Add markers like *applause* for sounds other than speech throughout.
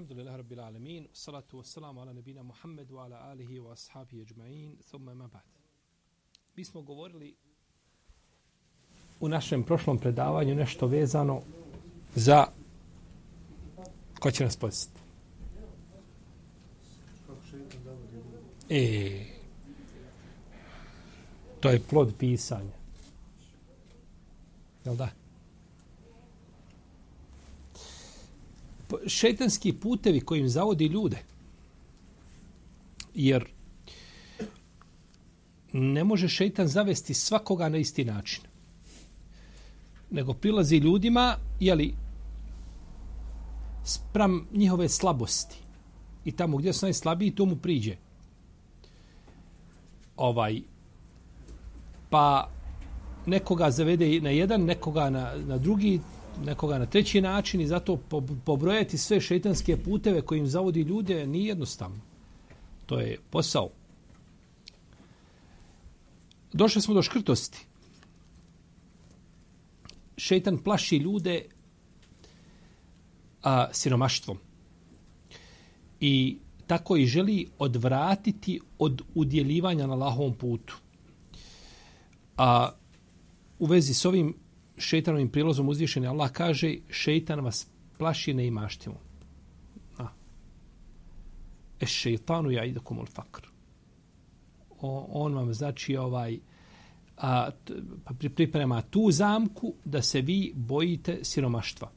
Alhamdulillah Rabbil Alamin, salatu wassalamu ala nebina Muhammedu, ala alihi wa ashabi ajma'in, thumma ma ba'd. Mi smo govorili u našem prošlom predavanju nešto vezano za ko će nas posjetiti. E, to je plod pisanja. Jel da? Šetanski putevi kojim zavodi ljude. Jer ne može šetan zavesti svakoga na isti način. Nego prilazi ljudima, jeli, spram njihove slabosti. I tamo gdje su najslabiji, to mu priđe. Ovaj, pa nekoga zavede na jedan, nekoga na, na drugi, nekoga na treći način i zato pobrojati sve šeitanske puteve kojim zavodi ljude nije jednostavno. To je posao. Došli smo do škrtosti. Šeitan plaši ljude a, siromaštvom. I tako i želi odvratiti od udjeljivanja na lahovom putu. A u vezi s ovim šeitanovim prilozom uzvišeni Allah kaže šeitan vas plaši neimaštivom. A. E šeitanu ja idu kumul fakr. O, on vam znači ovaj a, pa priprema tu zamku da se vi bojite siromaštva.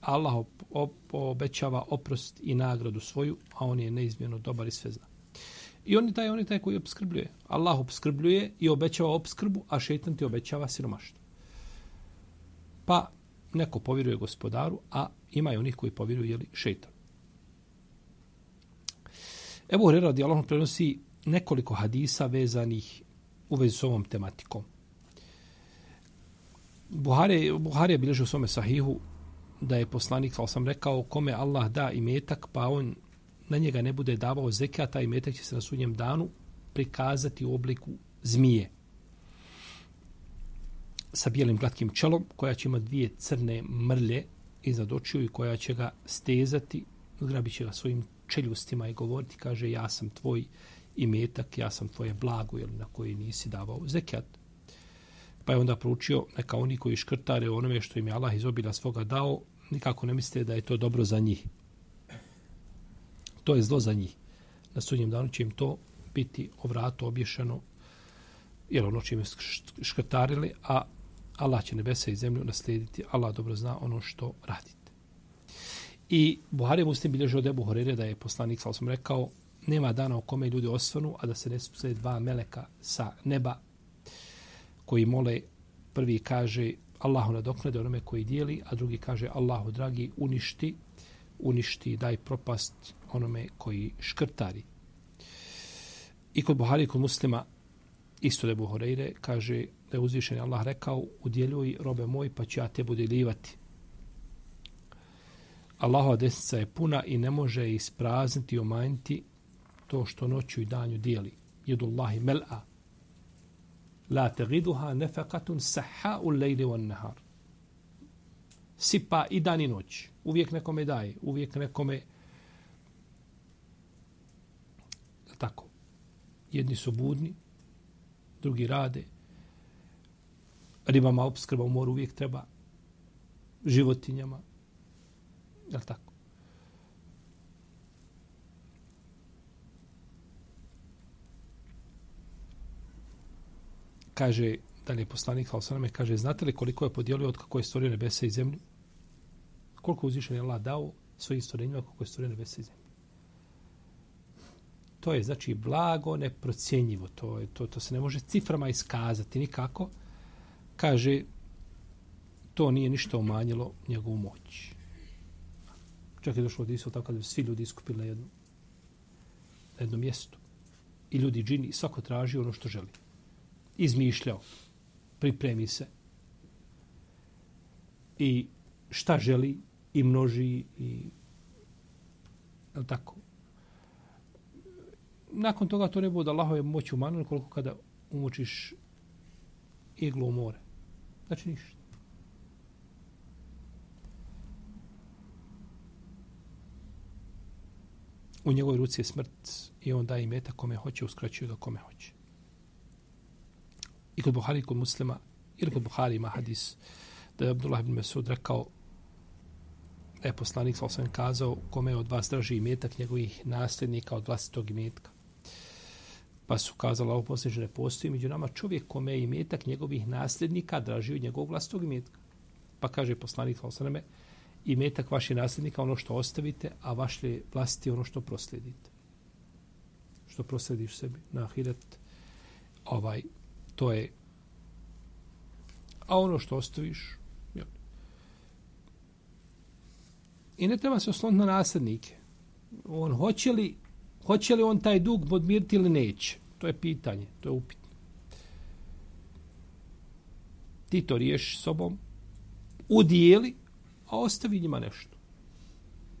Allah op, op, obećava oprost i nagradu svoju, a on je neizmjerno dobar i sve zna. I on je taj, on je taj koji obskrbljuje. Allah obskrbljuje i obećava obskrbu, a šeitan ti obećava siromaštvo. Pa neko povjeruje gospodaru, a ima i onih koji povjeruju jeli, šeitan. Evo Hore radi Allah prenosi nekoliko hadisa vezanih u vezi s ovom tematikom. Buhari, Buhari je bilježio u svome sahihu da je poslanik, kao sam rekao, kome Allah da i metak, pa on na njega ne bude davao zekata i metak će se na sudnjem danu prikazati u obliku zmije sa bijelim glatkim čelom, koja će imati dvije crne mrlje iznad očiju i koja će ga stezati, zgrabit će ga svojim čeljustima i govoriti, kaže, ja sam tvoj imetak, ja sam tvoje blago, jel, na koji nisi davao zekijat. Pa je onda proučio, neka oni koji škrtare onome što im je Allah iz obila svoga dao, nikako ne mislite da je to dobro za njih. To je zlo za njih. Na sudnjem danu će im to biti o vratu obješeno, jer ono čime škrtarili, a Allah će nebesa i zemlju naslijediti. Allah dobro zna ono što radite. I Buhari Muslim bilježi od Ebu Horere da je poslanik, sal sam rekao, nema dana u kome ljudi osvanu, a da se ne spuse dva meleka sa neba koji mole, prvi kaže Allahu nadoknade onome koji dijeli, a drugi kaže Allahu dragi uništi, uništi, daj propast onome koji škrtari. I kod Buhari kod muslima, isto da Buhari kaže da je uzvišen Allah rekao udjeljuj robe moj pa ću ja te budjeljivati. Allahova desnica je puna i ne može isprazniti i omanjiti to što noću i danju dijeli. Jedullahi mel'a. La te giduha nefekatun saha u lejli on nehar. Sipa i dan i noć. Uvijek nekome daje. Uvijek nekome tako. Jedni su budni, drugi rade, ribama obskrba u moru uvijek treba životinjama. Je li tako? Kaže, da li je poslanik Halosaname, kaže, znate li koliko je podijelio od kako je stvorio nebesa i zemlju? Koliko uzvišen je Allah dao svojim stvorenjima kako je stvorio nebesa i zemlju? To je, znači, blago, neprocjenjivo. To, je, to, to se ne može ciframa iskazati nikako kaže to nije ništa umanjilo njegovu moć. Čak je došlo od Isu tako da bi svi ljudi iskupili na jednu na jedno mjesto. I ljudi džini, svako traži ono što želi. Izmišljao. Pripremi se. I šta želi i množi i je tako? Nakon toga to ne bude Allahove moć u manu koliko kada umučiš iglu u more. Znači ništa. U njegovoj ruci je smrt i on daje imeta kome hoće, uskraćuje ga kome hoće. I kod Buhari, kod muslima, ili kod Buhari ima hadis da je Abdullah ibn Mesud rekao da je poslanik sa osvijem kazao kome od vas draži imetak njegovih nasljednika od vlastitog imetka. Pa su kazali, ovo posljednje ne postoji među nama čovjek kome je imetak njegovih nasljednika draži od njegovog vlastog imetka. Pa kaže poslanik Osaname, imetak vaših nasljednika ono što ostavite, a vaš je ono što proslijedite. Što proslediš sebi na ahiret, ovaj, to je a ono što ostaviš jel. i ne treba se osloniti na nasljednike on hoće li hoće li on taj dug podmiriti ili neće to je pitanje, to je upitno ti to riješ sobom udijeli a ostavi njima nešto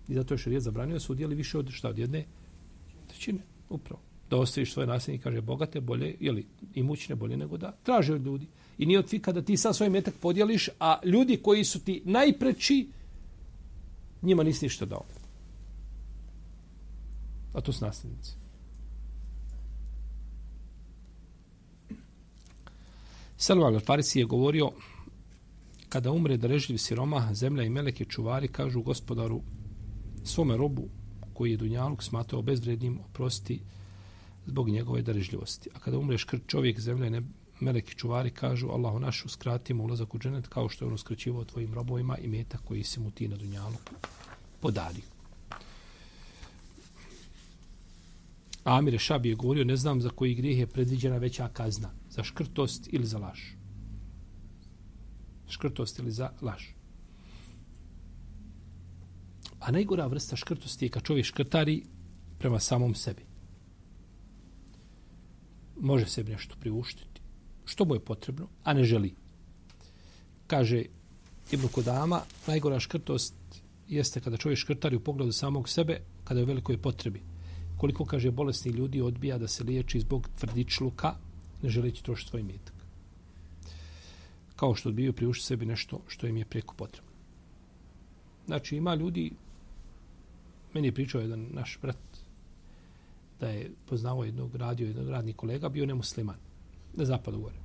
i zato je šarijet zabranio da se udijeli više od šta od jedne trećine upravo da ostaviš svoje nasljednike, kaže bogate, bolje, ili imućne, bolje nego da traže od ljudi. I nije od fika da ti sad svoj metak podijeliš, a ljudi koji su ti najpreći, njima nisi ništa dao. A to su nasljednici. Salman al-Farisi je govorio kada umre drežljiv siroma, zemlja i meleke čuvari kažu gospodaru svome robu koji je Dunjaluk smatrao bezvrednim oprosti zbog njegove drežljivosti. A kada umre škrt čovjek, zemlja ne meleki čuvari kažu Allahu našu skratimo ulazak u dženet kao što je on skraćivao tvojim robovima i meta koji si mu ti na Dunjaluku podali. Amir Šabi je govorio, ne znam za koji grijeh je predviđena veća kazna. Za škrtost ili za laž. Škrtost ili za laž. A najgora vrsta škrtosti je kad čovjek škrtari prema samom sebi može sebi nešto priuštiti, što mu je potrebno, a ne želi. Kaže Ibn Kodama, najgora škrtost jeste kada čovjek škrtari u pogledu samog sebe, kada je u velikoj potrebi. Koliko, kaže, bolesni ljudi odbija da se liječi zbog tvrdičluka, ne želeći trošiti svoj metak. Kao što odbiju priušiti sebi nešto što im je preko potrebno. Znači, ima ljudi, meni je pričao jedan naš brat, da je poznao jednog radio, jednog radni kolega, bio nemusliman. Na zapadu gore.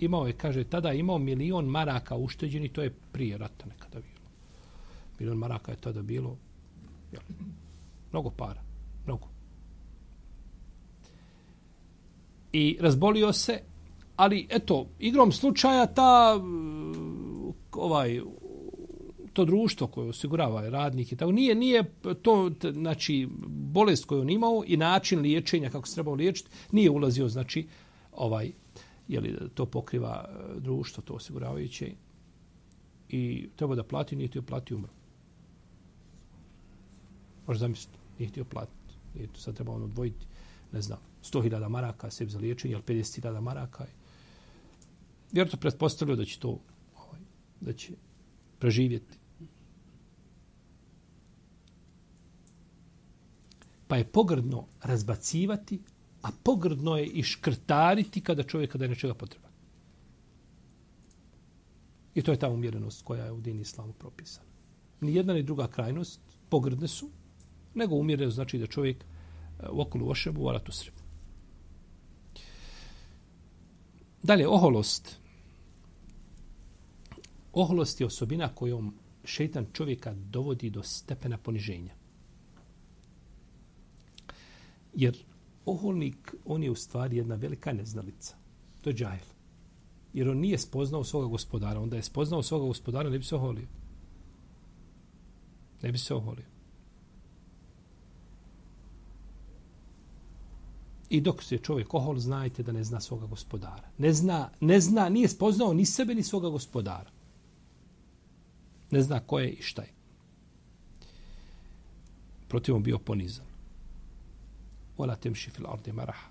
Imao je, kaže, tada je imao milion maraka ušteđeni, to je prije rata nekada bilo. Milion maraka je tada bilo. jel, mnogo para. Mnogo. I razbolio se, ali eto, igrom slučaja ta ovaj to društvo koje osigurava radnik i tako nije nije to znači bolest koju on imao i način liječenja kako se trebao liječiti nije ulazio znači ovaj je li to pokriva e, društvo to osiguravajuće i treba da plati nije htio plati umro. Možeš zamisliti nije htio platiti nije to sad treba on odvojiti ne znam. 100.000 maraka sebi za liječenje ali 50.000 maraka jer to pretpostavljaju da će to ovaj, da će preživjeti pa je pogrdno razbacivati, a pogrdno je i škrtariti kada čovjek kada je nečega potreba. I to je ta umjerenost koja je u din islamu propisana. Ni jedna ni druga krajnost pogrdne su, nego umjereno znači da čovjek eh, u okolu ošebu, u tu srebu. Dalje, oholost. Oholost je osobina kojom šeitan čovjeka dovodi do stepena poniženja. Jer oholnik, on je u stvari jedna velika neznalica. To je džahil. Jer on nije spoznao svoga gospodara. Onda je spoznao svoga gospodara, ne bi se oholio. Ne bi se oholio. I dok se čovjek ohol, znajte da ne zna svoga gospodara. Ne zna, ne zna, nije spoznao ni sebe, ni svoga gospodara. Ne zna ko je i šta je. Protivom bio ponizan Ola temši fil ardi maraha.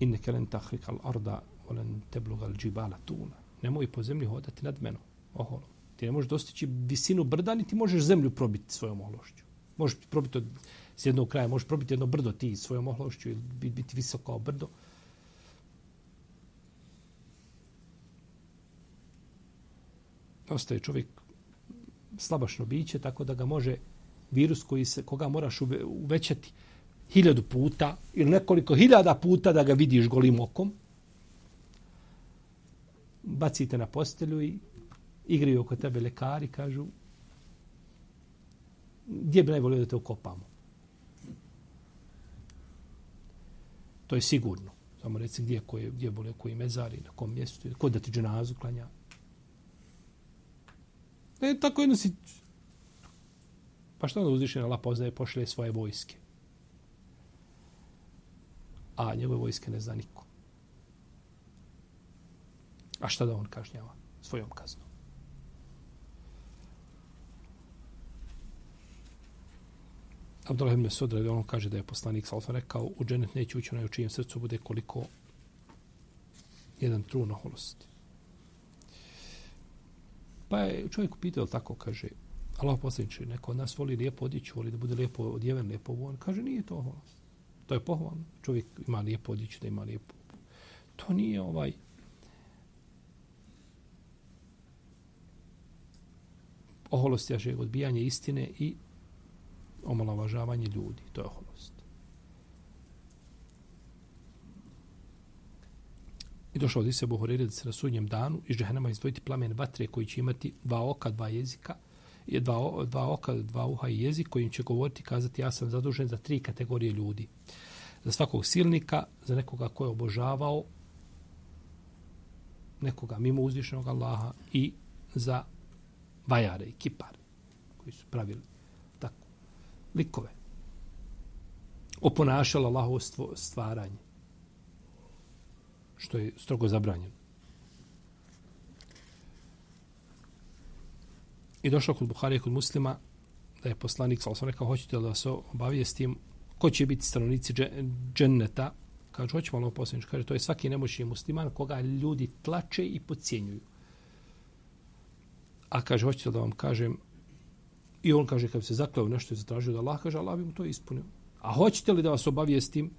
Inneke len tahrika al arda, olen tebluga al džibala tuna. Nemoj po zemlji hodati nad menom, oholom. Ti ne možeš dostići visinu brda, ni ti možeš zemlju probiti svojom ohološću. Možeš probiti od, s jednog kraja, možeš probiti jedno brdo ti svojom ohlošću ili biti, biti visoko kao brdo. Ostaje čovjek slabašno biće, tako da ga može virus koji se, koga moraš uvećati hiljadu puta ili nekoliko hiljada puta da ga vidiš golim okom, bacite na postelju i igraju oko tebe lekari, kažu gdje bi najvolio da te ukopamo? To je sigurno. Samo reci gdje, koje, gdje boli koji mezari, na kom mjestu, ko da ti dženazu klanja. E, tako jedno si... Pa što onda uzvišen na Allah poznaje, pošle svoje vojske. A njegove vojske ne zna niko. A šta da on kažnjava? Svojom kaznom. Abdullah ibn Mesud radi ono kaže da je poslanik Salfa rekao u dženet neće ući onaj u čijem srcu bude koliko jedan trun oholosti. Pa je čovjek upitao tako, kaže, Allah poslaniče, neko od nas voli lijepo odjeću, voli da bude lijepo odjeven, lijepo obuvan. Kaže, nije to oholost. To je pohvalno. Čovjek ima lijepo odjeću, da ima lijepo. To nije ovaj... Oholost, je odbijanje istine i omalovažavanje ljudi. To je oholost. I došao od se Buhurire da se na sudnjem danu iz džehennema izdvojiti plamen vatre koji će imati dva oka, dva jezika, je dva, dva oka, dva uha i jezik kojim će govoriti kazati ja sam zadužen za tri kategorije ljudi. Za svakog silnika, za nekoga ko je obožavao nekoga mimo uzvišenog Allaha i za vajare i kipare koji su pravili likove. Oponašala Allahovo stvaranje. Što je strogo zabranjeno. I došao kod Buhari kod muslima da je poslanik, sal sam rekao, hoćete da se obavijestim ko će biti stanovnici dženneta. Kaže, hoćemo ono posljednič. Kaže, to je svaki nemoćni musliman koga ljudi tlače i pocijenjuju. A kaže, hoćete da vam kažem I on kaže, kad bi se zakleo nešto i zatražio da Allah, kaže, Allah bi mu to ispunio. A hoćete li da vas obavijestim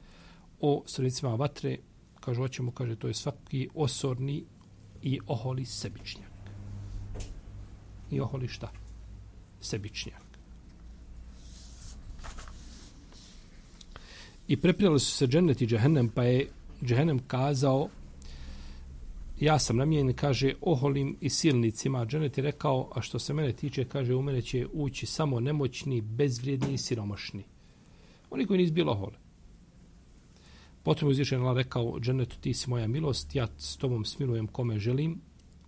o srednicima vatre? Kaže, hoćemo, kaže, to je svaki osorni i oholi sebičnjak. I oholi šta? Sebičnjak. I preprijali su se džennet i džehennem, pa je džehennem kazao, ja sam namijen, kaže, oholim i silnicima. Dženet je rekao, a što se mene tiče, kaže, u mene će ući samo nemoćni, bezvrijedni i siromašni. Oni koji nisu bilo ohole. Potom je uzvišen Allah rekao, Dženetu, ti si moja milost, ja s tobom smilujem kome želim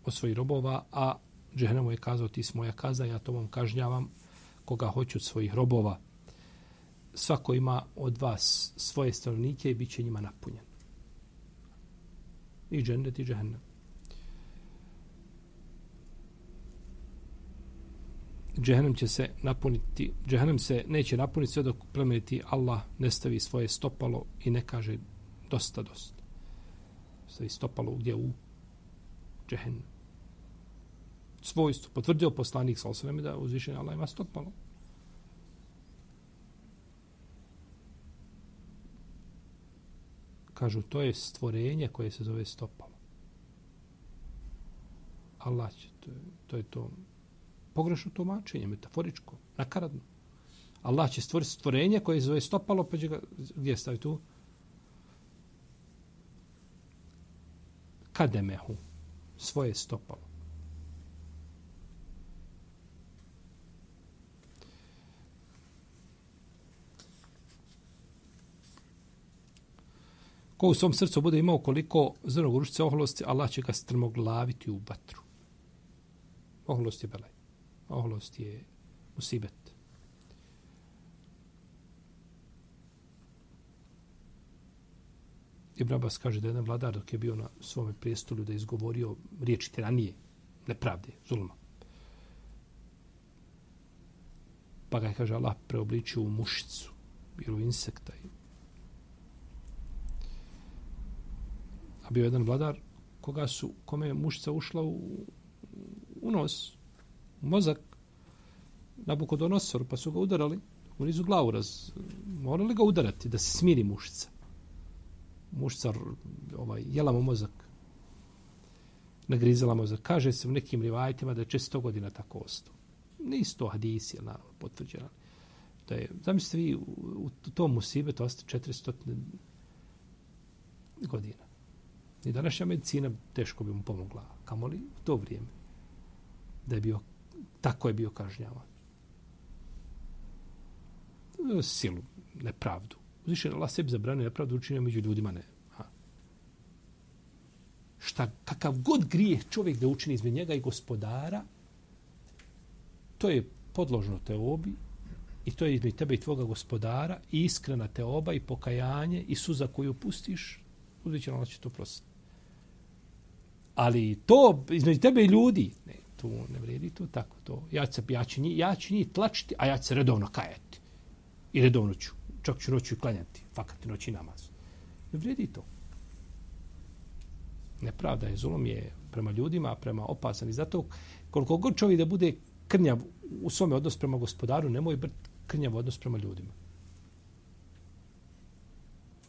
od svojih robova, a Džehnemu je kazao, ti si moja kaza, ja tobom kažnjavam koga hoću od svojih robova. Svako ima od vas svoje stanovnike i bit će njima napunjen i džennet i džehennem. Džehennem će se napuniti, džehennem se neće napuniti sve dok plemeniti Allah ne stavi svoje stopalo i ne kaže dosta, dosta. Stavi stopalo gdje u džehennem. Svojstvo. Potvrdio poslanik sa osvrame da uzvišenje Allah ima stopalo. Kažu to je stvorenje koje se zove stopalo. Allah će, to je to, je to pogrešno tumačenje, metaforičko, nakaradno. Allah će stvoriti stvorenje koje se zove stopalo, pa će ga, gdje stavi tu? Kademehu, svoje stopalo. Ko u svom srcu bude imao koliko zrnog gurušice oholosti, Allah će ga strmoglaviti u vatru. Oholost je belaj. Oholost je musibet. Ibn Abbas kaže da je jedan vladar dok je bio na svome prijestolju da je izgovorio riječi tiranije, nepravde, zulma. Pa ga je, kaže Allah, preobličio u mušicu bilo u insekta. A bio jedan vladar koga su, kome je mušica ušla u, u nos, u mozak, na bukodonosor, pa su ga udarali, u nizu glavu raz, morali ga udarati da se smiri mušica. Mušica ovaj, jela mu mozak, nagrizala mozak. Kaže se u nekim rivajtima da je često godina tako ostao. Nisu to hadisi, naravno, potvrđeno. Da je, zamislite vi, u, u tom musibetu ostaje 400 godina. I današnja medicina teško bi mu pomogla. kamoli u to vrijeme? Da je bio, tako je bio kažnjavan. E, silu, nepravdu. Uzviše, Allah sebi zabrane nepravdu, učinio među ljudima ne. Ha. Šta, kakav god grijeh čovjek da učini između njega i gospodara, to je podložno te obi i to je između tebe i tvoga gospodara i iskrena te oba i pokajanje i suza koju pustiš, uzviće, Allah će to prositi. Ali to između tebe i ljudi, ne, tu ne vredi to tako. To. Ja, ću, ja, ću njih, ja ću njih tlačiti, a ja ću se redovno kajati. I redovno ću. Čak ću noću klanjati. Fakat noći namaz. Ne vredi to. Nepravda je, zulom je prema ljudima, prema opasan. I zato koliko god čovjek da bude krnjav u svome odnos prema gospodaru, nemoj biti krnjav odnos prema ljudima.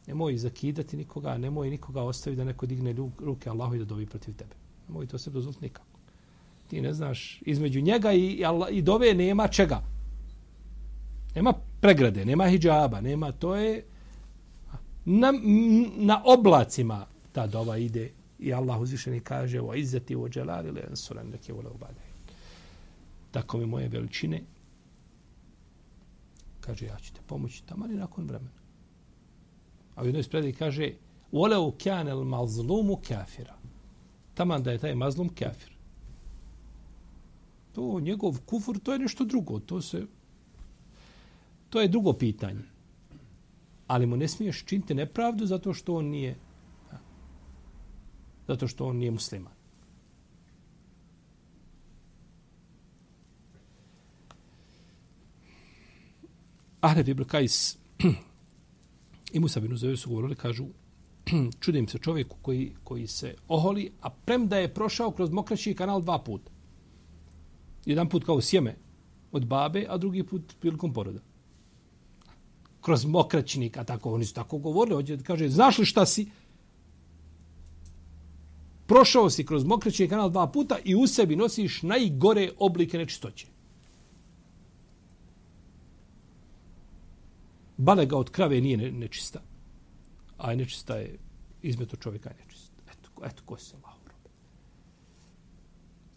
Nemoj zakidati nikoga, nemoj nikoga ostaviti da neko digne ruke Allahu i da dovi protiv tebe. Nemoj to se dozvoliti nikako. Ti ne znaš, između njega i, i dove nema čega. Nema pregrade, nema hijjaba, nema, to je na, na oblacima ta dova ide i Allah uzvišeni kaže o izzati o dželali le ansuran neke vole ubade. Tako mi moje veličine kaže ja ću te pomoći tamo nakon vremena. A u jednoj spredi kaže Voleu kjane mazlumu kafira. Taman da je taj mazlum kafir. To njegov kufur, to je nešto drugo. To se to je drugo pitanje. Ali mu ne smiješ činiti nepravdu zato što on nije zato što on nije musliman. Ahref ibn Kajs i Musa bin Uzevi su govorili, kažu, *clears throat* čudim se čovjeku koji, koji se oholi, a premda je prošao kroz mokraći kanal dva puta. Jedan put kao sjeme od babe, a drugi put prilikom poroda. Kroz mokraćnik, a tako, oni su tako govorili, hoće kaže, znaš li šta si? Prošao si kroz mokraćni kanal dva puta i u sebi nosiš najgore oblike nečistoće. Balega od krave nije nečista. A nečista je izmeto čovjeka je nečista. Eto, eto ko se lao robe.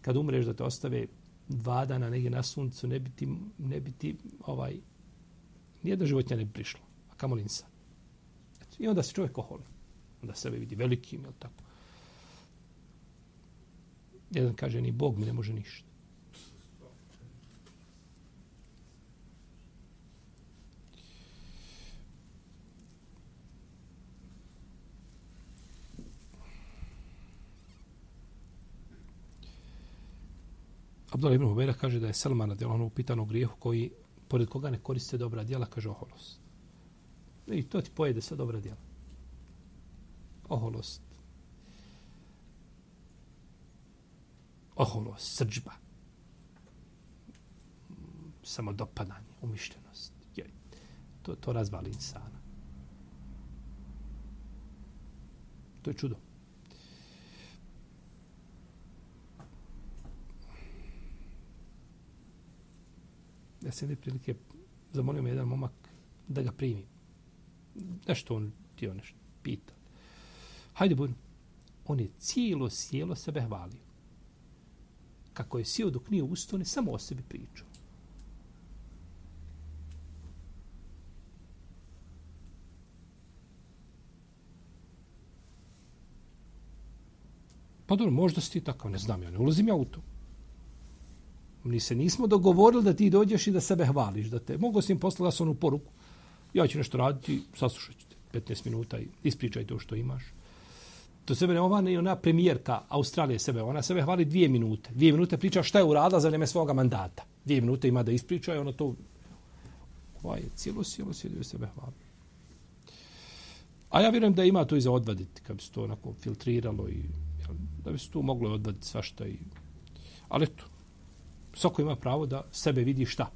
Kad umreš da te ostave dva dana negdje na suncu, ne biti, ne biti ovaj, nijedna životnja ne bi ovaj, prišla. A kamo linsa. Eto, I onda se čovjek oholi. Onda sebe vidi velikim, jel tako? Jedan kaže, ni Bog mi ne može ništa. Abdullah ibn Hubeira kaže da je Selman radi ono upitan o grijehu koji, pored koga ne koriste dobra djela, kaže oholost. I to ti pojede sa dobra djela. Oholost. Oholost, srđba. Samodopadanje, umišljenost. To, to razvali insana. To je čudo. Ja se prilike zamolio me jedan momak da ga primi. Nešto on ti on nešto pita. Hajde, budu. On je cijelo sjelo sebe hvalio. Kako je sjeo dok nije ustao, ne samo o sebi pričao. Pa dobro, možda si ti takav, ne znam ja, ne ulazim ja u to. Mi se nismo dogovorili da ti dođeš i da sebe hvališ. Da te, mogu si im poslati onu poruku. Ja ću nešto raditi, saslušat ću te 15 minuta i ispričaj to što imaš. To sebe ne ova ne ona premijerka Australije sebe. Ona sebe hvali dvije minute. Dvije minute priča šta je uradila za vreme svoga mandata. Dvije minute ima da ispriča i ona to Ovaj je cijelo sjelo sjedio sebe hvali. A ja vjerujem da ima to i za odvaditi, kad bi se to onako filtriralo i da bi se tu moglo odvaditi svašta. I... Ali eto, svako ima pravo da sebe vidi šta?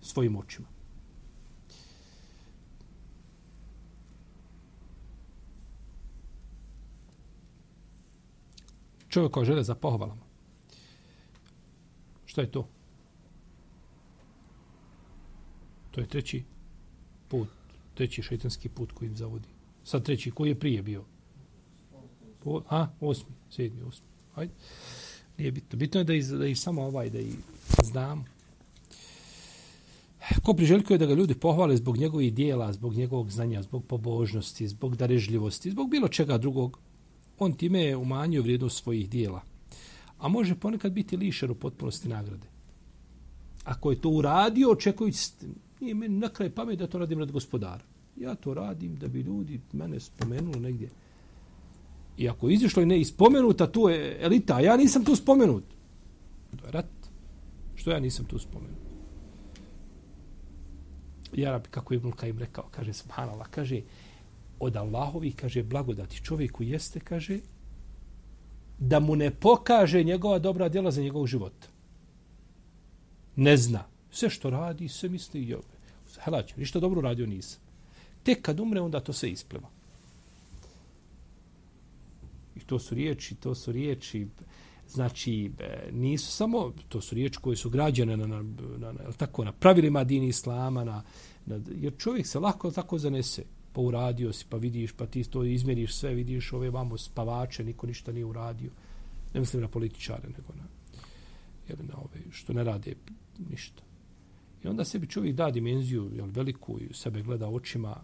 Svojim očima. Čovjek kao žele za pohvalama. Što je to? To je treći put, treći šeitanski put koji im zavodi. Sad treći, koji je prije bio? Po, a, osmi, sedmi, osmi. Hajde. Nije bitno. Bitno je da ih, da ih samo ovaj, da ih znam. Ko priželjkuje da ga ljudi pohvale zbog njegovih dijela, zbog njegovog znanja, zbog pobožnosti, zbog darežljivosti, zbog bilo čega drugog, on time je umanjio vrijednost svojih dijela. A može ponekad biti lišer u potpunosti nagrade. Ako je to uradio, očekujući, nije meni na kraj pamet da to radim rad gospodara. Ja to radim da bi ljudi mene spomenuli negdje. I ako izišlo i ne ispomenuta, tu je elita, a ja nisam tu spomenut. To je rat. Što ja nisam tu spomenut? I Arabi, kako je Ibn im rekao, kaže, subhanallah, kaže, od Allahovi, kaže, blagodati čovjeku jeste, kaže, da mu ne pokaže njegova dobra djela za njegov život. Ne zna. Sve što radi, sve misli i ove. Helać, ništa dobro radio nisam. Tek kad umre, onda to se ispleva. I to su riječi, to su riječi, znači, e, nisu samo, to su riječi koje su građane na, na, na, na, tako, na pravilima dini islama, na, na, jer čovjek se lako tako zanese pa uradio si, pa vidiš, pa ti to izmjeriš sve, vidiš ove vamo spavače, niko ništa nije uradio. Ne mislim na političare, nego na, jel, na ove što ne rade ništa. I onda sebi čovjek da dimenziju jel, veliku i sebe gleda očima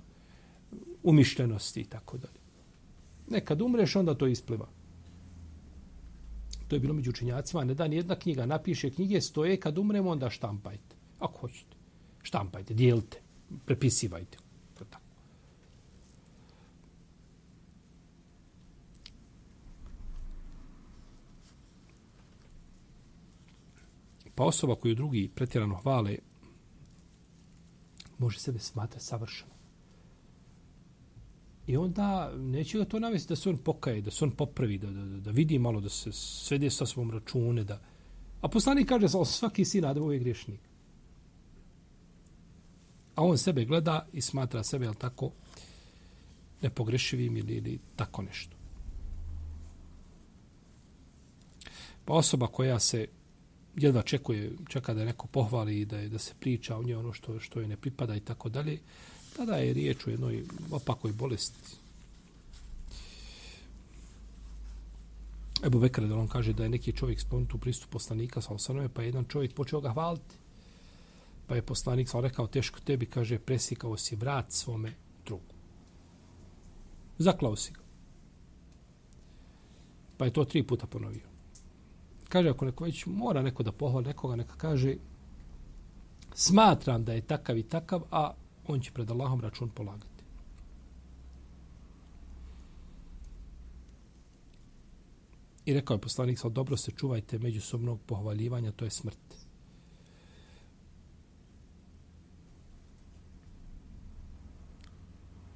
umišljenosti i tako dalje. Nekad umreš, onda to ispliva. To je bilo među učenjacima. Ne da ni jedna knjiga napiše knjige, stoje kad umremo, onda štampajte. Ako hoćete. Štampajte, dijelite, prepisivajte. Pa osoba koju drugi pretjerano hvale može sebe smatrati savršeno. I onda neće ga to navesti da se on pokaje, da se on popravi, da, da, da vidi malo, da se svede sa svom račune. Da... A poslanik kaže da svaki sin Adamov je griješnik. A on sebe gleda i smatra sebe, jel tako, nepogrešivim ili, ili tako nešto. Pa osoba koja se jedva čekuje, čeka da neko pohvali i da, je, da se priča o njoj ono što, što je ne pripada i tako dalje, Pa tada je riječ o jednoj opakoj bolesti. Ebu Bekre, da on kaže da je neki čovjek spomenut u pristup poslanika sa osanove, pa je jedan čovjek počeo ga hvaliti. Pa je poslanik sa rekao, teško tebi, kaže, presikao si vrat svome drugu. Zaklao si ga. Pa je to tri puta ponovio kaže ako neko već mora neko da pohvali nekoga, neka kaže smatram da je takav i takav, a on će pred Allahom račun polagati. I rekao je poslanik, sad dobro se čuvajte međusobnog pohvaljivanja, to je smrt.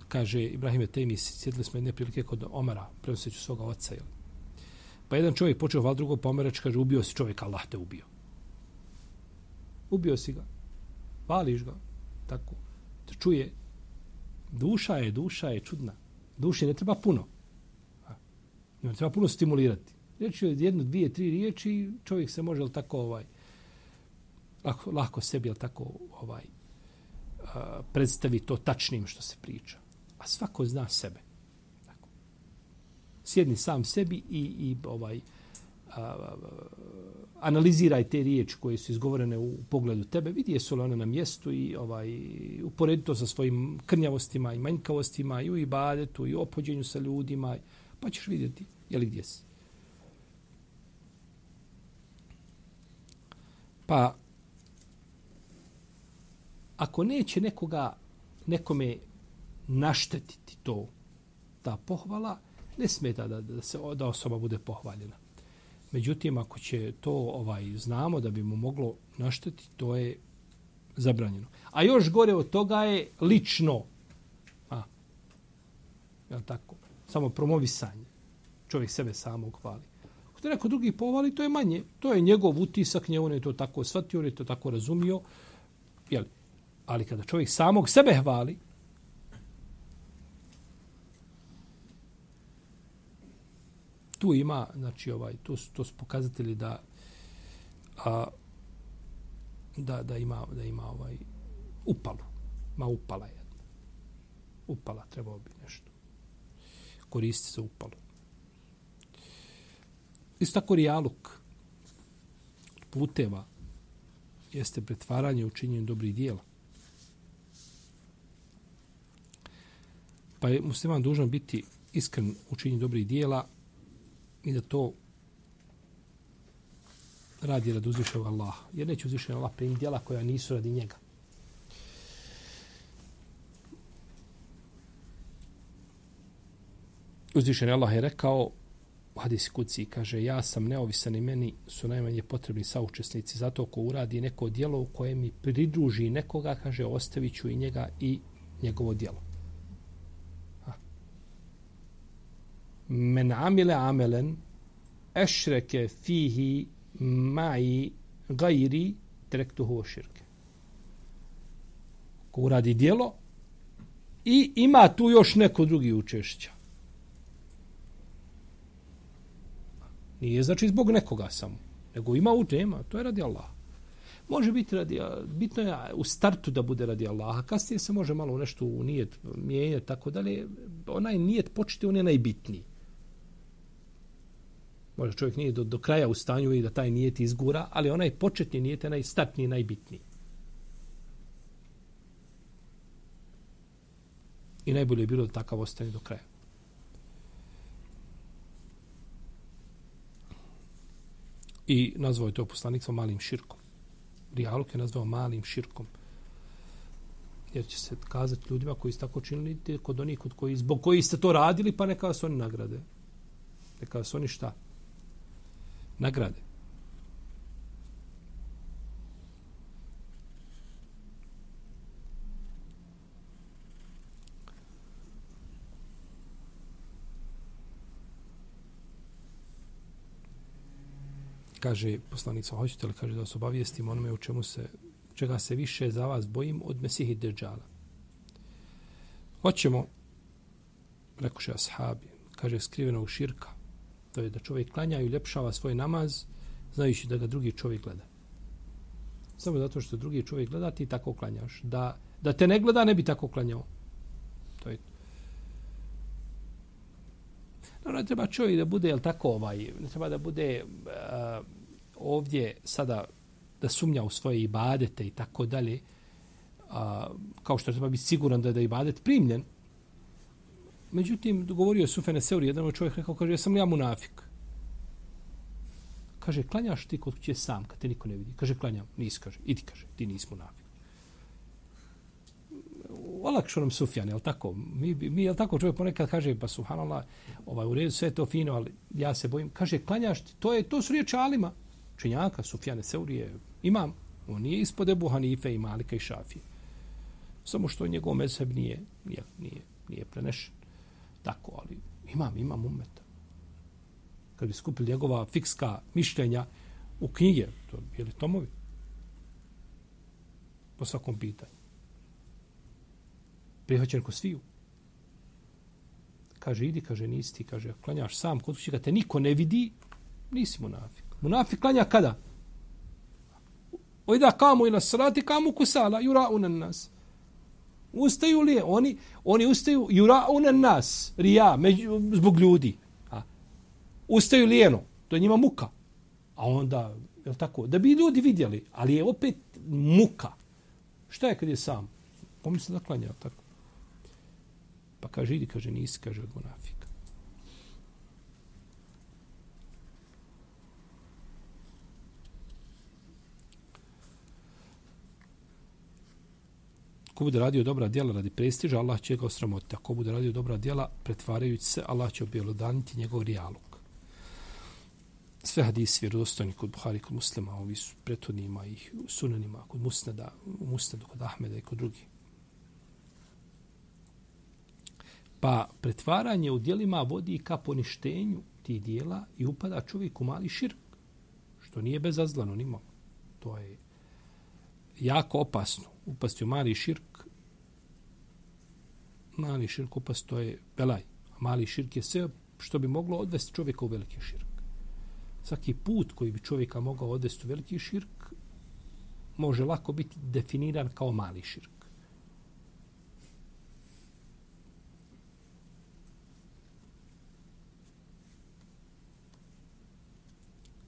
Kaže Ibrahim Tejmi, sjedili smo jedne prilike kod Omara, prenoseću svoga oca, jel? Pa jedan čovjek počeo val drugo pomerač, kaže, ubio si čovjek, Allah te ubio. Ubio si ga. Vališ ga. Tako. Čuje. Duša je, duša je čudna. Duši ne treba puno. Ne treba puno stimulirati. Reći je jednu, dvije, tri riječi, i čovjek se može, tako, ovaj, lako, lako sebi, tako, ovaj, predstavi to tačnim što se priča. A svako zna sebe Tako. sjedni sam sebi i, i ovaj a, a, analiziraj te riječi koje su izgovorene u pogledu tebe, vidi jesu li one na mjestu i ovaj uporedi to sa svojim krnjavostima i manjkavostima i u ibadetu i u opođenju sa ljudima, pa ćeš vidjeti je li gdje si. Pa, ako neće nekoga, nekome naštetiti to, ta pohvala, ne smeta da, da se da osoba bude pohvaljena. Međutim, ako će to ovaj znamo da bi mu moglo naštetiti, to je zabranjeno. A još gore od toga je lično. A, je tako? Samo promovisanje. Čovjek sebe samog hvali. Ako te neko drugi povali, to je manje. To je njegov utisak, nje on je to tako shvatio, on je to tako razumio. Jel? Ali kada čovjek samog sebe hvali, tu ima, znači ovaj, to su, to su pokazatelji da a, da, da ima, da ima ovaj upalu. Ma upala je. Upala, trebao bi nešto. Koristi se upalu. Isto tako rijaluk puteva jeste pretvaranje u činjenju dobrih dijela. Pa je musliman dužan biti iskren u činjenju dobrih dijela i da to radi rad uzvišenog Allaha. Jer neće uzvišenog Allah primiti djela koja nisu radi njega. Uzvišen Allah je rekao u hadisi kuci, kaže, ja sam neovisan i meni su najmanje potrebni saučesnici, zato ko uradi neko dijelo u koje mi pridruži nekoga, kaže, ostavit ću i njega i njegovo dijelo. Men amile amelen, ešreke fihi ma'i gajri, direktu širke. Ko uradi dijelo i ima tu još neko drugi učešća. Nije znači zbog nekoga samo. Nego ima u tema, to je radi Allaha. Može biti radi, bitno je u startu da bude radi Allaha, kasnije se može malo u nešto u nijet mijenjati, tako dalje. Onaj nijet početi, on je najbitniji. Može čovjek nije do, do kraja u stanju i da taj nijet izgura, ali onaj početni nijet je najstartniji, najbitniji. I najbolje je bilo da takav ostane do kraja. I nazvao je to poslanik sa malim širkom. Rijaluk je nazvao malim širkom. Jer će se kazati ljudima koji ste tako činili kod onih kod koji, zbog koji ste to radili, pa neka vas oni nagrade. Neka vas oni šta? Nagrade. kaže poslanica, hoćete li, kaže, da vas obavijestim onome u čemu se, čega se više za vas bojim od Mesihi Dejjala. Hoćemo, rekao ashabi, kaže, skriveno u širka, to je da čovjek klanja i uljepšava svoj namaz, znajući da ga drugi čovjek gleda. Samo zato što drugi čovjek gleda, ti tako klanjaš. Da, da te ne gleda, ne bi tako klanjao. To je No, ne treba čovjek da bude, jel tako, ovaj, ne treba da bude uh, ovdje sada da sumnja u svoje ibadete i tako dalje, a, kao što treba biti siguran da je da ibadet primljen. Međutim, govorio je Sufene Seuri, jedan čovjek rekao, kaže, ja sam li ja munafik? Kaže, klanjaš ti kod kuće sam, kad te niko ne vidi. Kaže, klanjam, nis, kaže, idi, kaže, ti nis munafik. Olakšo nam Sufjan, jel tako? Mi, mi, jel tako, čovjek ponekad kaže, pa subhanallah, ovaj, u redu, sve to fino, ali ja se bojim. Kaže, klanjaš ti, to, je, to su riječi Alima činjaka, Sufjane Seurije, imam. On nije ispod Ebu Hanife i Malika i Šafije. Samo što njegov mezheb nije, nije, nije, nije prenešen. Tako, ali imam, imam umeta. Kad bi skupili njegova fikska mišljenja u knjige, to bili tomovi. Po svakom pitanju. Prihvaćen ko sviju. Kaže, idi, kaže, nisi ti, kaže, klanjaš sam, kod kuće, kad te niko ne vidi, nisi mu nafik. Munafik klanja kada? Ojda kamu ila salati kamu kusala jura unan nas. Ustaju li oni oni ustaju jura unan nas rija među, zbog ljudi. A ustaju lijeno, to je njima muka. A onda je tako da bi ljudi vidjeli, ali je opet muka. Šta je kad je sam? Pomisli da klanja tako. Pa kaže, idi, kaže, nisi, kaže, od munafika. Ko bude radio dobra djela radi prestiža, Allah će ga osramotiti. Ako bude radio dobra djela, pretvarajući se, Allah će objelodaniti njegov rijalog. sve hadisi vjerodostojni kod Buhari, kod muslima, ovi su prethodnima i sunanima, kod musnada, musnadu, kod Ahmeda i kod drugih. Pa pretvaranje u dijelima vodi ka poništenju tih dijela i upada čovjek u mali širk, što nije bezazlano nimalo. To je jako opasno. Upasti u mali širk, mali širk upast, to je belaj. A mali širk je sve što bi moglo odvesti čovjeka u veliki širk. Svaki put koji bi čovjeka mogao odvesti u veliki širk može lako biti definiran kao mali širk.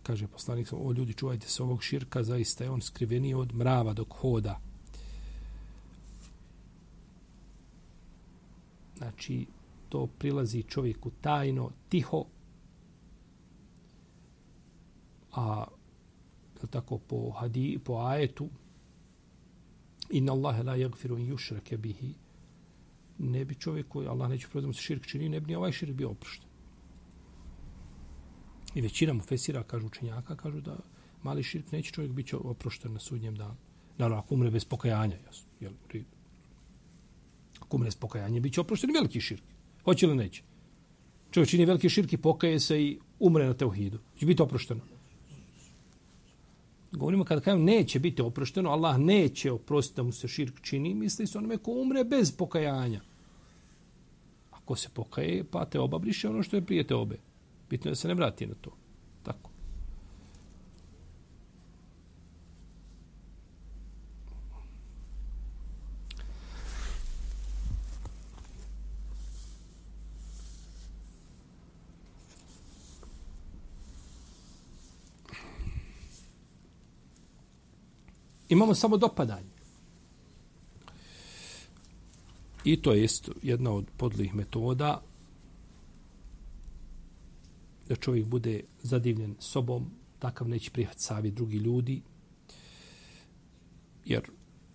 Kaže poslanik, o ljudi, čuvajte se ovog širka, zaista je on skriveniji od mrava dok hoda. Znači, to prilazi čovjeku tajno, tiho, a tako po, hadi, po ajetu, inna Allaha la yaghfiru in yushraka bihi, ne bi čovjeku, Allah neće prozvati se širk čini, ne bi ni ovaj širk bio oprošten. I većina mu fesira, kažu učenjaka, kažu da mali širk neće čovjek biti oprošten na sudnjem danu. Naravno, ako umre bez pokajanja, jasno. Jel, ako umre bez pokajanja, bit će oprošten veliki širk. Hoće li neće? Čovjek čini veliki širk i pokaje se i umre na teuhidu. Će biti oprošteno. Govorimo kada kažem neće biti oprošteno, Allah neće oprostiti da mu se širk čini, misli se onome ko umre bez pokajanja. Ako se pokaje, pa te oba briše ono što je prije te obe. Bitno je da se ne vrati na to. Tako. Imamo samo dopadanje. I to je jedna od podlih metoda da čovjek bude zadivljen sobom, takav neće prihvat savjet drugi ljudi, jer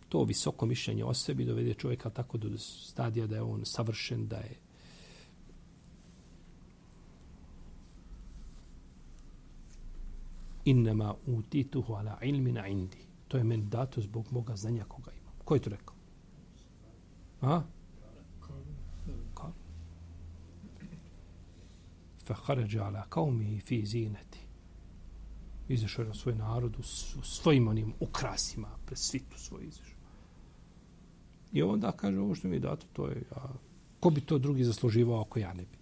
to visoko mišljenje o sebi dovede čovjeka tako do stadija da je on savršen, da je innama utituhu ala ilmina indi. To je meni dato zbog moga znanja koga imam. Ko je to rekao? A? فخرج على قومه في زينته izašao je na svoj narod u svojim onim ukrasima pred svitu svoj izašao. I onda kaže ovo što mi je dato to je a, ko bi to drugi zasluživao ako ja ne bi?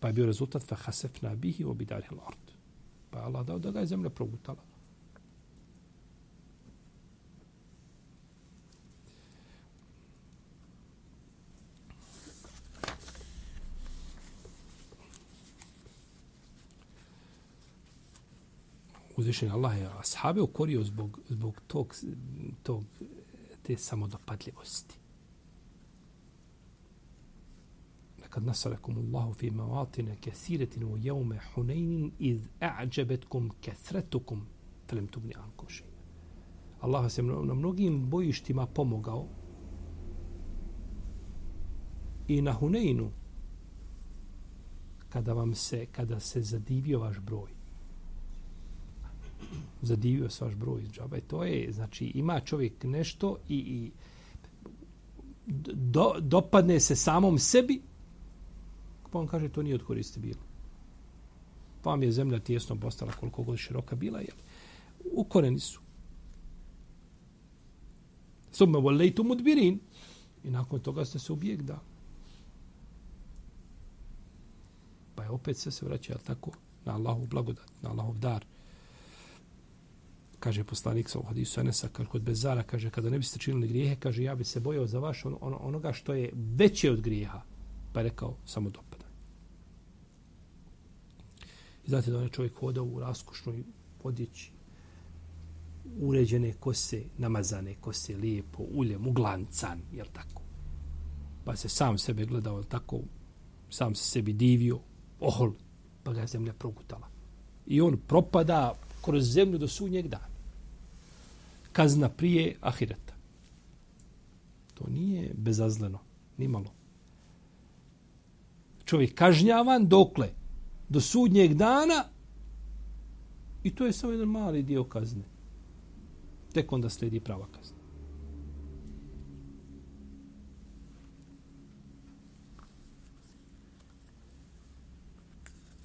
Pa je bio rezultat fa hasefna bihi u bidari ard. Pa Allah dao da ga je zemlja progutala. Uzvišen Allah je ashabe ukorio zbog, zbog tog, tog, te samodopadljivosti. Nekad nasarakum Allahu fi mavatine kathiretin u jevme Hunainin iz a'đebetkum kathretukum felem tubni ankum še. Allah se na mnogim bojištima pomogao i na Huneinu kada vam se kada se zadivio vaš broj zadivio se vaš broj iz džaba. I to je, znači, ima čovjek nešto i, i do, dopadne se samom sebi, pa on kaže, to nije od koristi bilo. Pa vam je zemlja tijesno postala koliko god široka bila, jel? Ukoreni su. Summe volejtu mudbirin. I nakon toga ste se ubijeg da. Pa je opet sve se vraća, tako, na Allahu blagodat, na Allahov dar kaže poslanik sa hadisu Anesa, kaže kod Bezara, kaže kada ne biste činili grijehe, kaže ja bi se bojao za vaš on, on, onoga što je veće od grijeha. Pa je rekao samo dopada. I znate da on čovjek hoda u raskošnoj odjeći, uređene kose, namazane kose, lijepo, uljem, uglancan, jel tako? Pa se sam sebe gledao, jel tako? Sam se sebi divio, ohol, pa ga je zemlja progutala. I on propada kroz zemlju do sunnjeg dana kazna prije ahireta. To nije bezazleno, nimalo. Čovjek kažnjavan dokle? Do sudnjeg dana I to je samo jedan mali dio kazne. Tek onda sledi prava kazna.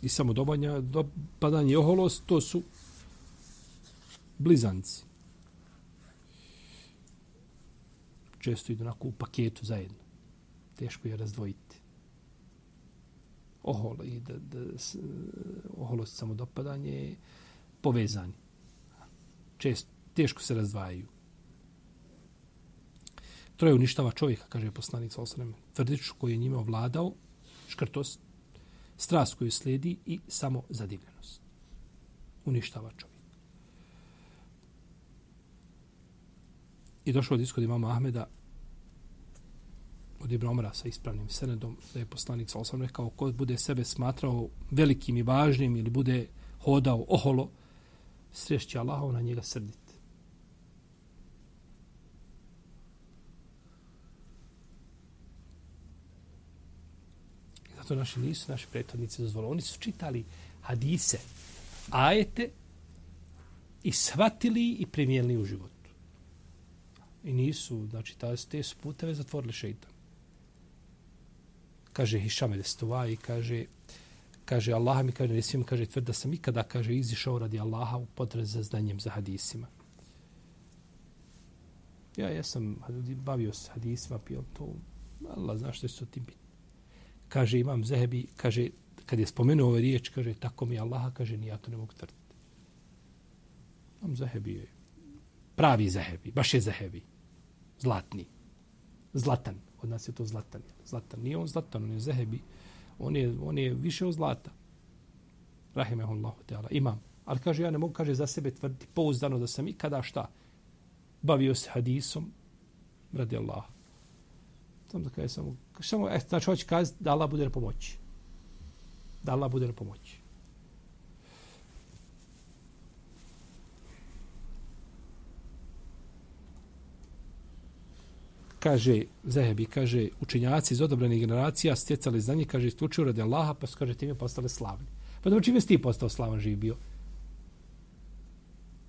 I samo dobanja, dopadanje i oholost, to su blizanci. Često idu onako u paketu zajedno. Teško je razdvojiti. Oholo i da, da, s, oholost samodopadanje je povezani. Često, teško se razdvajaju. Troje uništava čovjeka, kaže poslanik sa osrem, tvrdič koji je njime ovladao, škrtost, strast koju slijedi i samo zadivljenost. Uništava čovjek. I došlo od iskod imama Ahmeda od Ibn Omara sa ispravnim senedom da je poslanik sa osam rekao ko bude sebe smatrao velikim i važnim ili bude hodao oholo, srešće Allaha na njega srditi. Zato naši nisu naši prethodnici dozvolili. Oni su čitali hadise, ajete i shvatili i primijenili u životu. I nisu, znači, te su puteve zatvorili šeitan kaže Hišam el-Estuva i kaže kaže Allah mi kaže ne kaže tvrda sam ikada kaže izišao radi Allaha u potrazi za znanjem za hadisima. Ja ja sam bavio se hadisima pio to Allah zna što su tim biti. Kaže imam Zehebi kaže kad je spomenuo ove riječ kaže tako mi Allaha kaže ni ja to ne mogu tvrditi. Imam Zehebi je pravi Zehebi, baš je Zehebi. Zlatni. Zlatan. Od nas je to zlatan. Zlatan. Nije on zlatan, on je zehebi. On je, on je više od zlata. Rahimehullahu teala. Imam. Ali kaže, ja ne mogu, kaže, za sebe tvrditi pouzdano da sam ikada šta bavio se hadisom radi Allah. Samo da kaže, samo, samo, e, znači, hoće kazati da Allah bude na pomoći. Da Allah bude na pomoći. Kaže Zehebi, kaže učenjaci iz odobrenih generacija stjecali znanje, kaže isključio radi Allaha, pa su, kaže, time postale slavni. Pa dobro, čime si ti postao slavan živ bio?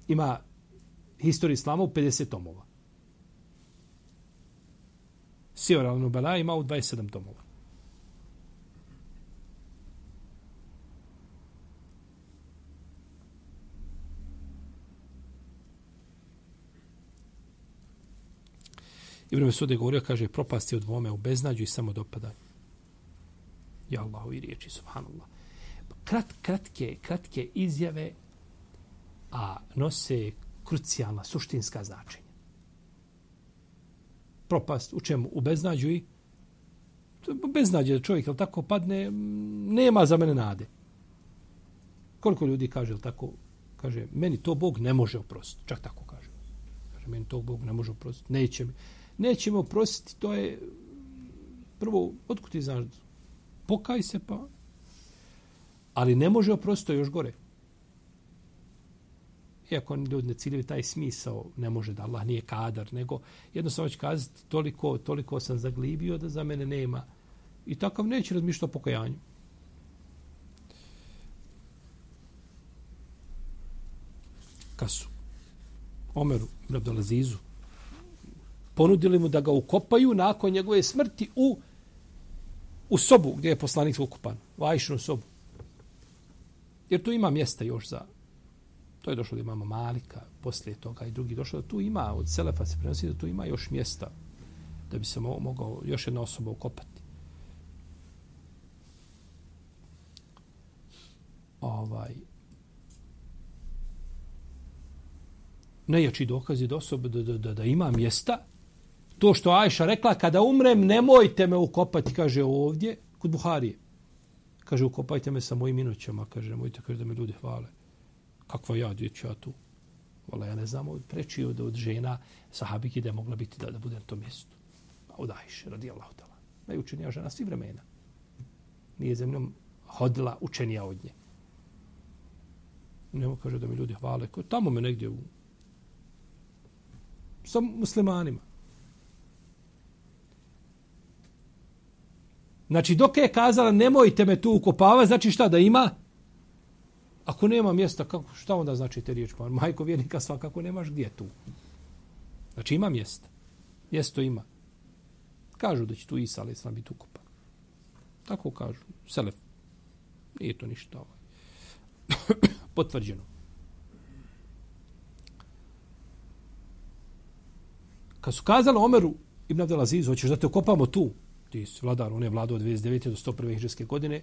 Ima historiju islama u 50 tomova. Sijor al-Nubala ima u 27 tomova. Ibn Mesud je govorio, kaže, propasti od dvome u beznađu i samo dopadanje. Ja Allahu i riječi, subhanallah. Krat, kratke, kratke izjave, a nose krucijalna, suštinska značenja. Propast u čemu? U beznađu i beznađe da čovjek, tako padne, nema za mene nade. Koliko ljudi kaže, jel tako, kaže, meni to Bog ne može oprostiti. Čak tako kaže. Kaže, meni to Bog ne može oprostiti. Neće mi nećemo prositi, to je prvo, otkud ti znaš, pokaj se pa, ali ne može oprostiti, još gore. Iako ljudi ne ciljevi taj smisao, ne može da Allah nije kadar, nego jednostavno će kazati toliko, toliko sam zaglibio da za mene nema. I takav neće razmišljati o pokajanju. Kasu. Omeru, Abdelazizu, ponudili mu da ga ukopaju nakon njegove smrti u u sobu gdje je poslanik ukupan, u Ajšinu sobu. Jer tu ima mjesta još za to je došlo da imamo Malika, poslije toga i drugi došlo da tu ima, od Selefa se prenosi da tu ima još mjesta da bi se mogao još jedna osoba ukopati. Ovaj, najjači dokaz je da osoba da, da, da, da ima mjesta to što Ajša rekla, kada umrem, nemojte me ukopati, kaže ovdje, kod Buharije. Kaže, ukopajte me sa mojim inoćama, kaže, nemojte, kaže, da me ljudi hvale. Kakva ja, gdje ću ja tu? Vala, ja ne znam, od preči od, od žena sahabiki da je mogla biti da, da bude na tom mjestu. Od Ajše, radi Allah. Najučenija žena svi vremena. Nije zemljom hodila učenija od nje. Nemo kaže da mi ljudi hvale. Ko, Tamo me negdje u... Sa muslimanima. Znači, dok je kazala nemojte me tu ukopava, znači šta da ima? Ako nema mjesta, kako, šta onda znači te riječ? Pa, majko vjernika svakako nemaš gdje tu. Znači ima mjesta. Mjesto ima. Kažu da će tu Isa, ali sam biti ukopan. Tako kažu. Selef. Nije to ništa ovaj. *coughs* Potvrđeno. Kad su kazali Omeru Ibn Abdelaziz, hoćeš da te ukopamo tu, ti si vladar, on je vladao od 29. do 101. hiđarske godine,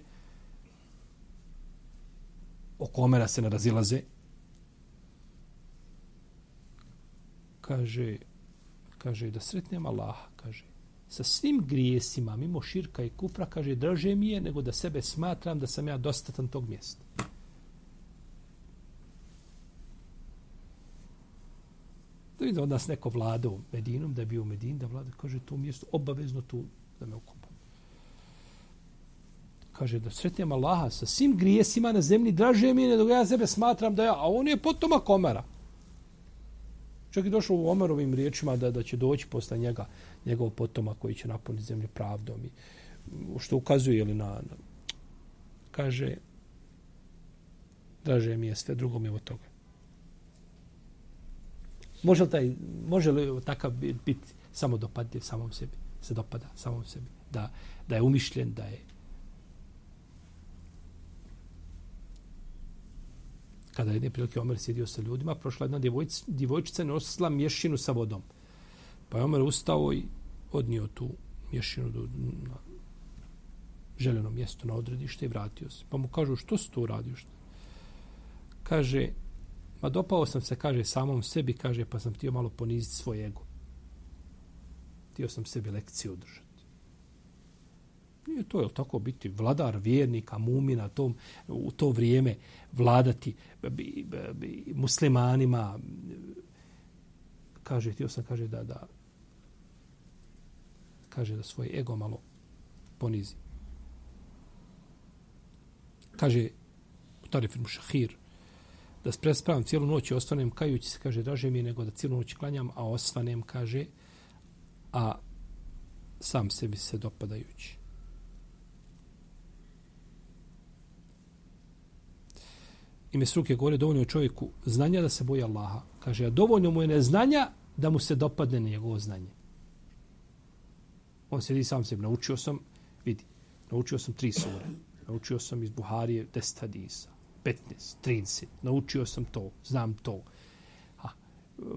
oko Omera se ne razilaze, kaže, kaže da sretnem Allaha, kaže, sa svim grijesima, mimo širka i kufra, kaže, draže mi je nego da sebe smatram da sam ja dostatan tog mjesta. Da vidim od nas neko vladao Medinom, da je bio u Medin, da vlada, kaže, to mjesto obavezno tu da me ukupa. Kaže, da sretnem Allaha sa svim grijesima na zemlji, draže mi je nego ja sebe smatram da ja, a on je potomak Omara. Čak je došlo u Omerovim riječima da, da će doći posle njega njegov potomak koji će napuniti zemlju pravdom i što ukazuje li na, na kaže draže mi je sve drugo mi od toga. Može li, taj, može li takav biti samo dopadljiv samom sebi? Se dopada samom sebi. Da, da je umišljen, da je kada je jedne prilike Omer sjedio sa ljudima, prošla jedna djevojč, djevojčica nosila mješinu sa vodom. Pa je Omer ustao i odnio tu mješinu do, na željeno mjesto na odredište i vratio se. Pa mu kažu, što si to uradio? Što? Kaže, ma dopao sam se, kaže, samom sebi, kaže, pa sam htio malo poniziti svoj ego. Htio sam sebi lekciju održati. Nije to, je tako biti vladar vjernika, mumina, tom, u to vrijeme vladati e, bi, e, bi, muslimanima, kaže, htio sam, kaže, da, da, kaže, da svoj ego malo ponizi. Kaže, u Tarif Mušahir, da prespravam cijelu noć i osvanem kajući se, kaže, draže mi nego da cijelu noć klanjam, a osvanem, kaže, a sam sebi se dopadajući. I Mesruk je govore dovoljno čovjeku znanja da se boji Allaha. Kaže, a dovoljno mu je neznanja da mu se dopadne njegovo znanje. On se sam sebi, naučio sam, vidi, naučio sam tri sure. Naučio sam iz Buharije 10 hadisa, 15, 30. Naučio sam to, znam to. Ha,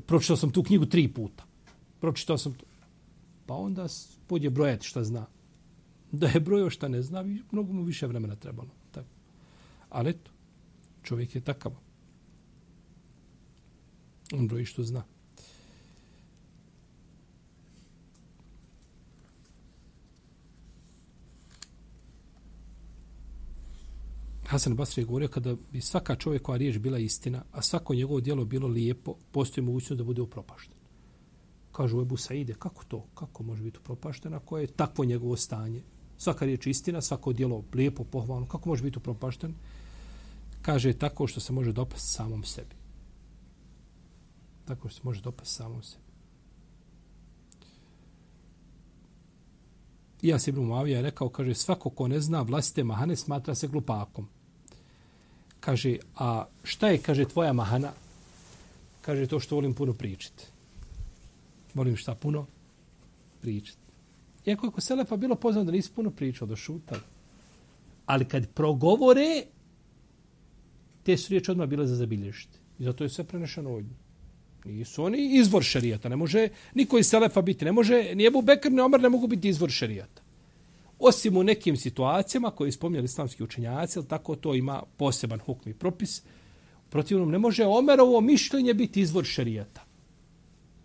pročitao sam tu knjigu tri puta. Pročitao sam to. Pa onda pođe brojati šta zna. Da je brojao šta ne zna, mnogo mu više vremena trebalo. Tako. Ali eto, čovjek je takav. On broji što zna. Hasan Basri je govorio kada bi svaka čovjekova riječ bila istina, a svako njegovo djelo bilo lijepo, postoji mogućnost da bude upropašten. Kažu Ebu Saide, kako to? Kako može biti upropaštena? Koje je takvo njegovo stanje? Svaka riječ istina, svako djelo lijepo, pohvalno, kako može biti upropašten? Kaže tako što se može dopasti samom sebi. Tako što se može dopasti samom sebi. Ja se Ibn Muavija rekao, kaže, svako ko ne zna vlastite mahane smatra se glupakom. Kaže, a šta je, kaže, tvoja mahana? Kaže, to što volim puno pričati. Volim šta puno? Pričati. Iako je Selefa bilo poznano da nisi puno pričao, da šutali. Ali kad progovore, te su riječi odmah bile za zabilježiti. I zato je sve prenešeno od njih. Nisu oni izvor šarijata. Ne može niko iz Selefa biti. Ne može, ni Ebu Bekr, ni Omar ne mogu biti izvor šarijata. Osim u nekim situacijama koje ispomnjali islamski učenjaci, ali tako to ima poseban hukmi propis. Protivnom, ne može Omerovo mišljenje biti izvor šarijata.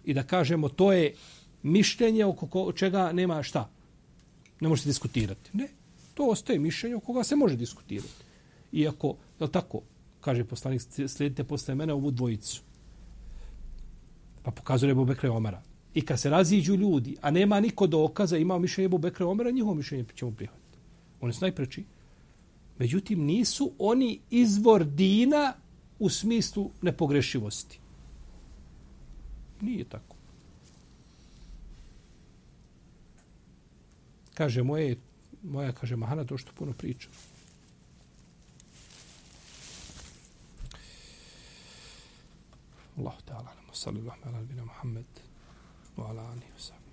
I da kažemo, to je mišljenje oko čega nema šta. Ne možete diskutirati. Ne. To ostaje mišljenje oko koga se može diskutirati. Iako, je tako, kaže poslanik, slijedite posle mene ovu dvojicu. Pa pokazuje Ebu Bekre Omara. I kad se raziđu ljudi, a nema niko dokaza, ima mišljenje Ebu Bekre Omara, njihovo mišljenje ćemo prihvatiti. Oni su najpreči. Međutim, nisu oni izvor dina u smislu nepogrešivosti. Nije tako. Kaže, moje, moja, kaže, Mahana, to što puno priča. Allahu ta'ala, namo salli Allahum, ala albina Muhammed, wa ala alihi wa sallam.